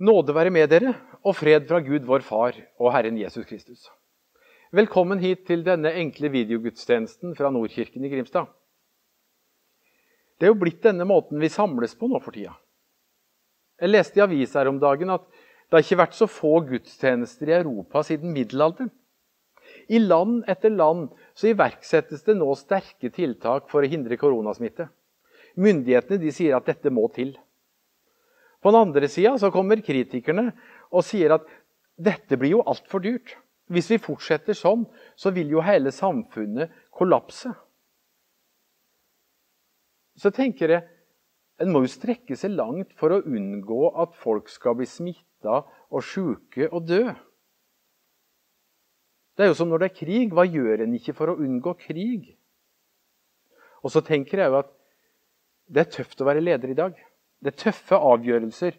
Nåde være med dere, og fred fra Gud vår Far og Herren Jesus Kristus. Velkommen hit til denne enkle videogudstjenesten fra Nordkirken i Grimstad. Det er jo blitt denne måten vi samles på nå for tida. Jeg leste i avisa her om dagen at det har ikke vært så få gudstjenester i Europa siden middelalderen. I land etter land så iverksettes det nå sterke tiltak for å hindre koronasmitte. Myndighetene de sier at dette må til. På den andre sida kommer kritikerne og sier at dette blir jo altfor dyrt. Hvis vi fortsetter sånn, så vil jo hele samfunnet kollapse. Så tenker jeg en må jo strekke seg langt for å unngå at folk skal bli smitta og sjuke og dø. Det er jo som når det er krig. Hva gjør en ikke for å unngå krig? Og så tenker jeg jo at det er tøft å være leder i dag. Det er tøffe avgjørelser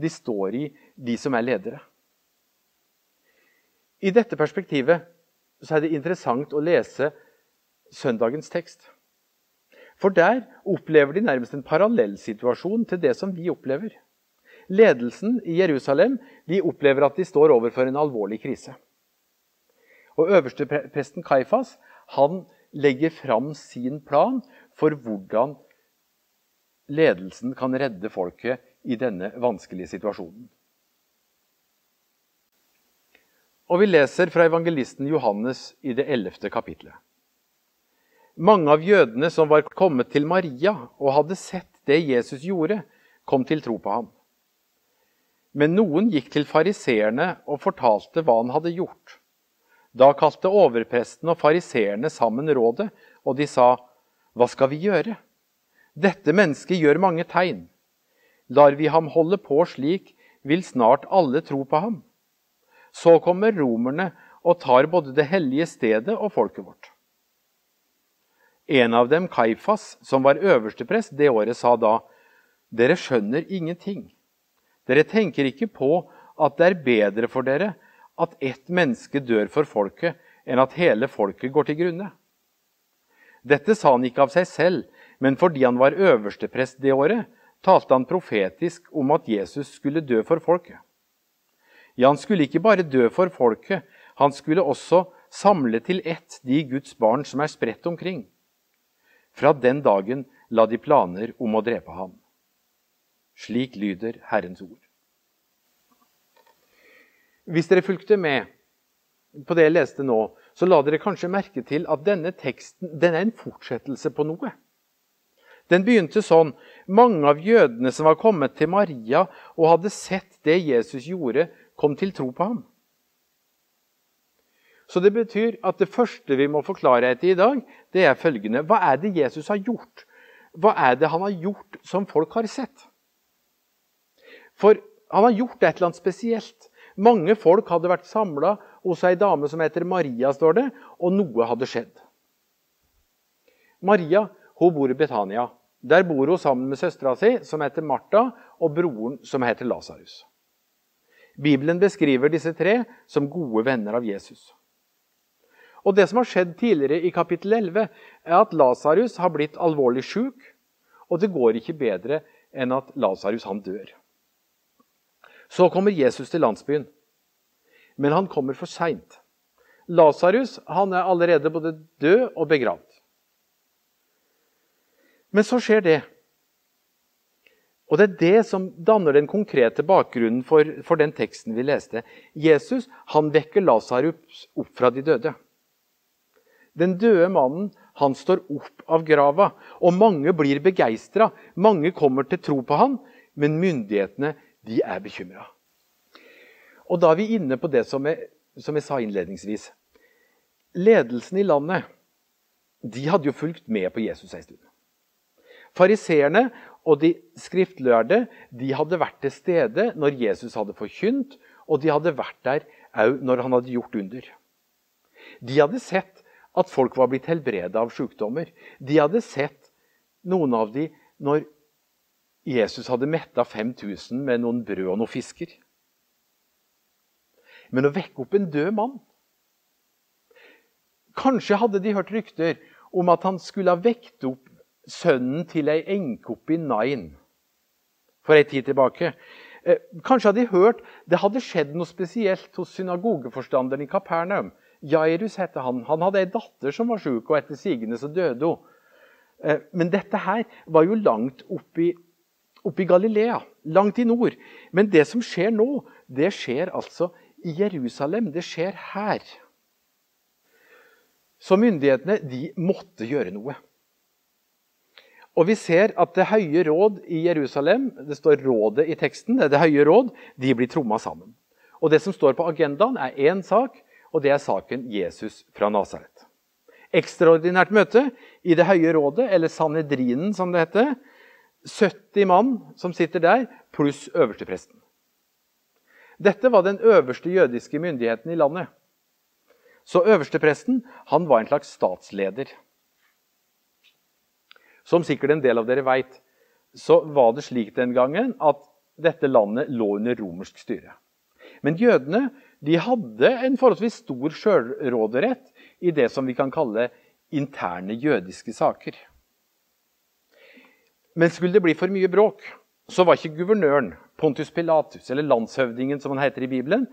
de står i, de som er ledere. I dette perspektivet så er det interessant å lese søndagens tekst. For der opplever de nærmest en parallellsituasjon til det som vi opplever. Ledelsen i Jerusalem de opplever at de står overfor en alvorlig krise. Og Øverstepresten Kaifas han legger fram sin plan for hvordan ledelsen kan redde folket i denne vanskelige situasjonen. Og Vi leser fra evangelisten Johannes i det ellevte kapitlet. Mange av jødene som var kommet til Maria og hadde sett det Jesus gjorde, kom til tro på ham. Men noen gikk til fariseerne og fortalte hva han hadde gjort. Da kalte overpresten og fariseerne sammen rådet, og de sa, 'Hva skal vi gjøre?' Dette mennesket gjør mange tegn. Lar vi ham holde på slik, vil snart alle tro på ham. Så kommer romerne og tar både det hellige stedet og folket vårt. En av dem, Kaifas, som var øversteprest det året, sa da, Dere skjønner ingenting. Dere tenker ikke på at det er bedre for dere at ett menneske dør for folket, enn at hele folket går til grunne. Dette sa han ikke av seg selv, men fordi han var øversteprest det året, talte han profetisk om at Jesus skulle dø for folket. Ja, han skulle ikke bare dø for folket, han skulle også samle til ett de Guds barn som er spredt omkring. Fra den dagen la de planer om å drepe ham. Slik lyder Herrens ord. Hvis dere fulgte med på det jeg leste nå, så la dere kanskje merke til at denne teksten den er en fortsettelse på noe. Den begynte sånn. Mange av jødene som var kommet til Maria og hadde sett det Jesus gjorde, kom til tro på ham. Så det betyr at det første vi må forklare etter i dag, det er følgende. Hva er det Jesus har gjort? Hva er det han har gjort som folk har sett? For han har gjort et eller annet spesielt. Mange folk hadde vært samla hos ei dame som heter Maria, står det, og noe hadde skjedd. Maria hun bor i Betania. Der bor hun sammen med søstera si, som heter Martha, og broren, som heter Lasarus. Bibelen beskriver disse tre som gode venner av Jesus. Og Det som har skjedd tidligere i kapittel 11, er at Lasarus har blitt alvorlig sjuk, og det går ikke bedre enn at Lasarus dør. Så kommer Jesus til landsbyen, men han kommer for seint. Lasarus er allerede både død og begravd. Men så skjer det. Og Det er det som danner den konkrete bakgrunnen for, for den teksten vi leste. Jesus han vekker Lasarus opp fra de døde. Den døde mannen han står opp av grava, og mange blir begeistra. Mange kommer til tro på han, men myndighetene de er bekymra. Og da er vi inne på det som jeg, som jeg sa innledningsvis. Ledelsen i landet de hadde jo fulgt med på Jesus en stund. Fariseerne og de skriftlærde de hadde vært til stede når Jesus hadde forkynt, og de hadde vært der òg når han hadde gjort under. De hadde sett at folk var blitt helbreda av sykdommer. De hadde sett noen av dem når Jesus hadde metta 5000 med noen brød og noen fisker. Men å vekke opp en død mann Kanskje hadde de hørt rykter om at han skulle ha vekt opp sønnen til ei enke oppe i Nain for ei tid tilbake. Eh, kanskje hadde de hørt det hadde skjedd noe spesielt hos synagogeforstanderen i Kapernaum. Jairus het han. Han hadde ei datter som var sjuk, og etter sigende så døde hun. Eh, men dette her var jo langt oppi, oppi Galilea, langt i nord. Men det som skjer nå, det skjer altså i Jerusalem. Det skjer her. Så myndighetene de måtte gjøre noe. Og vi ser at Det høye råd i Jerusalem det står rådet i teksten, det, er det høye råd, de blir tromma sammen. Og Det som står på agendaen, er én sak, og det er saken Jesus fra Nasaret. Ekstraordinært møte i Det høye rådet, eller Sanedrinen som det heter. 70 mann som sitter der, pluss øverstepresten. Dette var den øverste jødiske myndigheten i landet. Så øverstepresten han var en slags statsleder. Som sikkert en del av dere veit, så var det slik den gangen at dette landet lå under romersk styre. Men jødene de hadde en forholdsvis stor sjølråderett i det som vi kan kalle interne jødiske saker. Men skulle det bli for mye bråk, så var ikke guvernøren, Pontus Pilatus, eller landshøvdingen som han heter i Bibelen,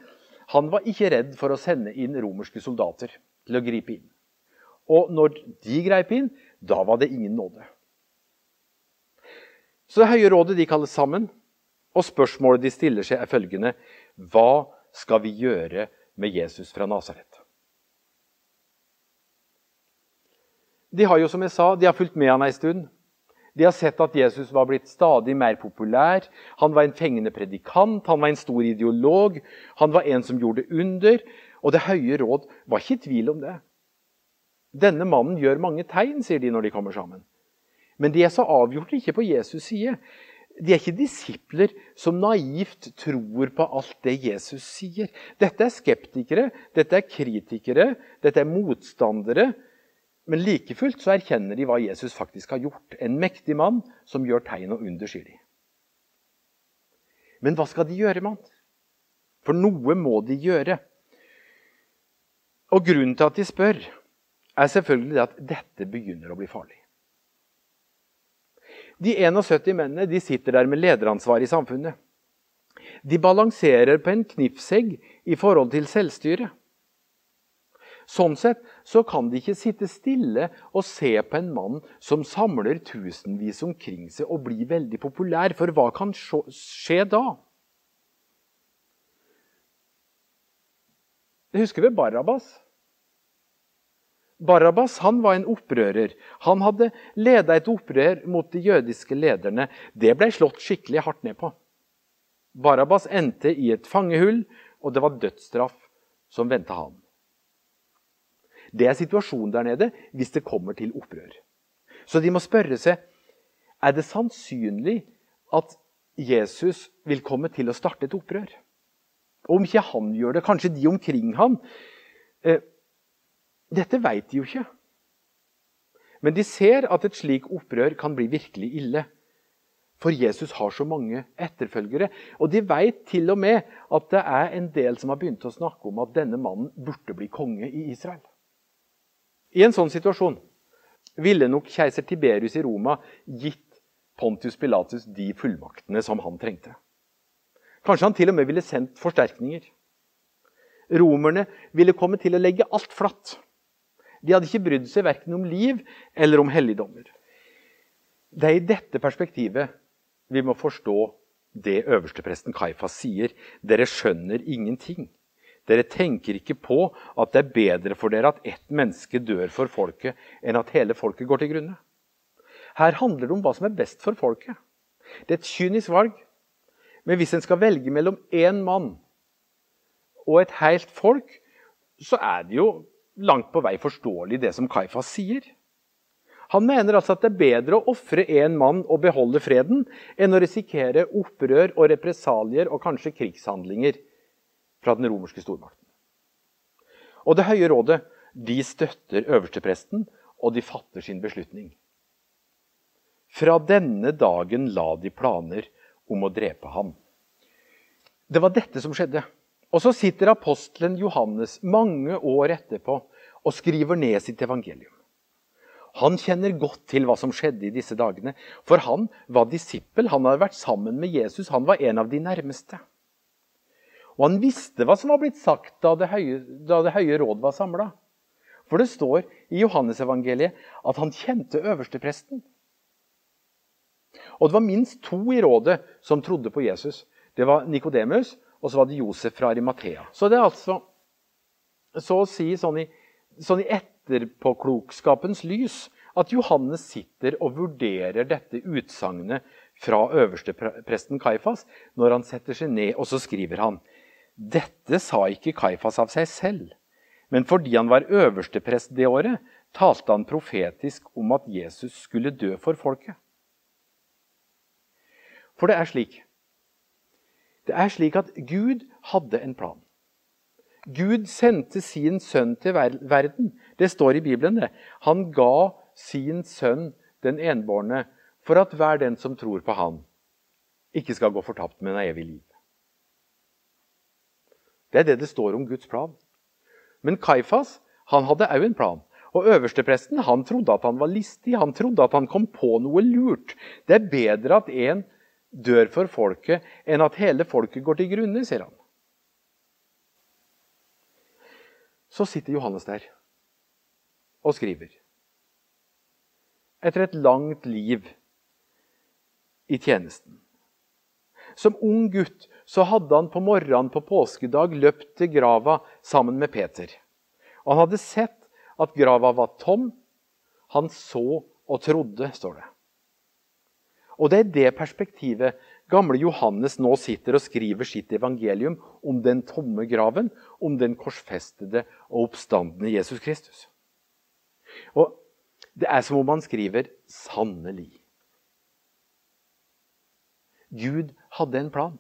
han var ikke redd for å sende inn romerske soldater til å gripe inn. Og når de greip inn, da var det ingen nåde. Så Det høye rådet de kalles sammen, og spørsmålet de stiller seg, er følgende Hva skal vi gjøre med Jesus fra Nasaret? De har jo, som jeg sa, de har fulgt med han ei stund. De har sett at Jesus var blitt stadig mer populær. Han var en fengende predikant, han var en stor ideolog, han var en som gjorde under. Og Det høye råd var ikke i tvil om det. Denne mannen gjør mange tegn, sier de når de kommer sammen. Men de er så avgjort ikke på Jesus' side. De er ikke disipler som naivt tror på alt det Jesus sier. Dette er skeptikere, dette er kritikere, dette er motstandere men like fullt så erkjenner de hva Jesus faktisk har gjort. En mektig mann som gjør tegn og under, sier de. Men hva skal de gjøre, mann? For noe må de gjøre. Og grunnen til at de spør, er selvfølgelig at dette begynner å bli farlig. De 71 mennene de sitter der med lederansvar i samfunnet. De balanserer på en knivsegg i forhold til selvstyre. Sånn sett så kan de ikke sitte stille og se på en mann som samler tusenvis omkring seg og blir veldig populær, for hva kan skje da? Husker vi Barabas? Barabas han var en opprører. Han hadde leda et opprør mot de jødiske lederne. Det ble slått skikkelig hardt ned på. Barabas endte i et fangehull, og det var dødsstraff som venta han. Det er situasjonen der nede hvis det kommer til opprør. Så de må spørre seg er det sannsynlig at Jesus vil komme til å starte et opprør. Om ikke han gjør det, kanskje de omkring han. Dette vet de jo ikke. Men de ser at et slik opprør kan bli virkelig ille. For Jesus har så mange etterfølgere. Og de vet til og med at det er en del som har begynt å snakke om at denne mannen burde bli konge i Israel. I en sånn situasjon ville nok keiser Tiberius i Roma gitt Pontius Pilatus de fullmaktene som han trengte. Kanskje han til og med ville sendt forsterkninger. Romerne ville komme til å legge alt flatt. De hadde ikke brydd seg verken om liv eller om helligdommer. Det er i dette perspektivet vi må forstå det øverstepresten Kaifas sier. Dere skjønner ingenting. Dere tenker ikke på at det er bedre for dere at ett menneske dør for folket, enn at hele folket går til grunne. Her handler det om hva som er best for folket. Det er et kynisk valg. Men hvis en skal velge mellom én mann og et helt folk, så er det jo langt på vei forståelig, det som Kaifas sier. Han mener altså at det er bedre å ofre én mann og beholde freden, enn å risikere opprør og represalier og kanskje krigshandlinger fra den romerske stormakten. Og Det høye rådet de støtter øverstepresten, og de fatter sin beslutning. Fra denne dagen la de planer om å drepe ham. Det var dette som skjedde. Og så sitter apostelen Johannes mange år etterpå og skriver ned sitt evangelium. Han kjenner godt til hva som skjedde i disse dagene. For han var disippel, han hadde vært sammen med Jesus, han var en av de nærmeste. Og han visste hva som var blitt sagt da Det høye, da det høye råd var samla. For det står i Johannesevangeliet at han kjente øverstepresten. Og det var minst to i rådet som trodde på Jesus. Det var Nikodemus, og så var det Josef fra Arimathea. Så det er altså så å si sånn i, sånn i etterpåklokskapens lys at Johannes sitter og vurderer dette utsagnet fra øverstepresten Kaifas når han setter seg ned, og så skriver han dette sa ikke Kaifas av seg selv, men fordi han var øversteprest det året, talte han profetisk om at Jesus skulle dø for folket. For det er slik Det er slik at Gud hadde en plan. Gud sendte sin sønn til verden. Det står i Bibelen. det. Han ga sin sønn, den enbårne, for at hver den som tror på han, ikke skal gå fortapt, men ha evig liv. Det er det det står om Guds plan. Men Kaifas han hadde òg en plan. Og Øverstepresten han trodde at han var listig, han trodde at han kom på noe lurt. Det er bedre at en dør for folket, enn at hele folket går til grunne, sier han. Så sitter Johannes der og skriver. Etter et langt liv i tjenesten. Som ung gutt så hadde han på morgenen på påskedag løpt til grava sammen med Peter. Han hadde sett at grava var tom. Han så og trodde, står det. Og det er det perspektivet gamle Johannes nå sitter og skriver sitt evangelium om den tomme graven, om den korsfestede og oppstandende Jesus Kristus. Og Det er som om han skriver 'sannelig'. Gud hadde en plan.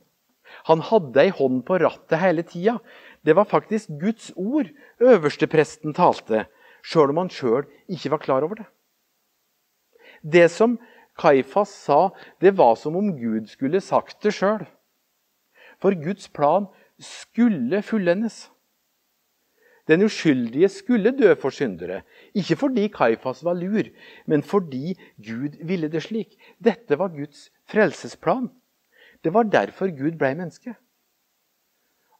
Han hadde ei hånd på rattet hele tida. Det var faktisk Guds ord øverstepresten talte, sjøl om han sjøl ikke var klar over det. Det som Kaifas sa, det var som om Gud skulle sagt det sjøl. For Guds plan skulle fullendes. Den uskyldige skulle dø for syndere. Ikke fordi Kaifas var lur, men fordi Gud ville det slik. Dette var Guds frelsesplan. Det var derfor Gud ble menneske.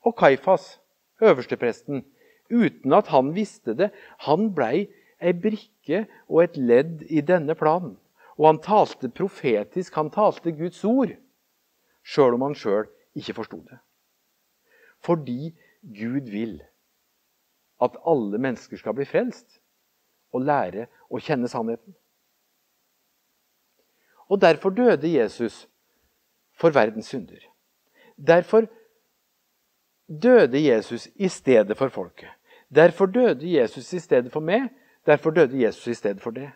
Og Kaifas, øverstepresten, uten at han visste det, han blei ei brikke og et ledd i denne planen. Og han talte profetisk, han talte Guds ord, sjøl om han sjøl ikke forsto det. Fordi Gud vil at alle mennesker skal bli frelst og lære å kjenne sannheten. Og Derfor døde Jesus for verdens synder. Derfor døde Jesus i stedet for folket. Derfor døde Jesus i stedet for meg. Derfor døde Jesus i stedet for det.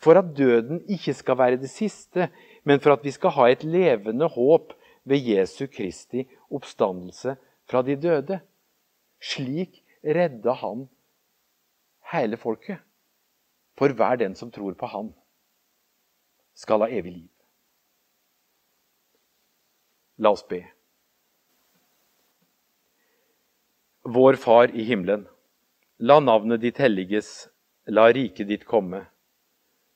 For at døden ikke skal være det siste, men for at vi skal ha et levende håp ved Jesu Kristi oppstandelse fra de døde. Slik redda han hele folket. For hver den som tror på Han, skal ha evig liv. La oss be. Vår Far i himmelen. La navnet ditt helliges, la riket ditt komme.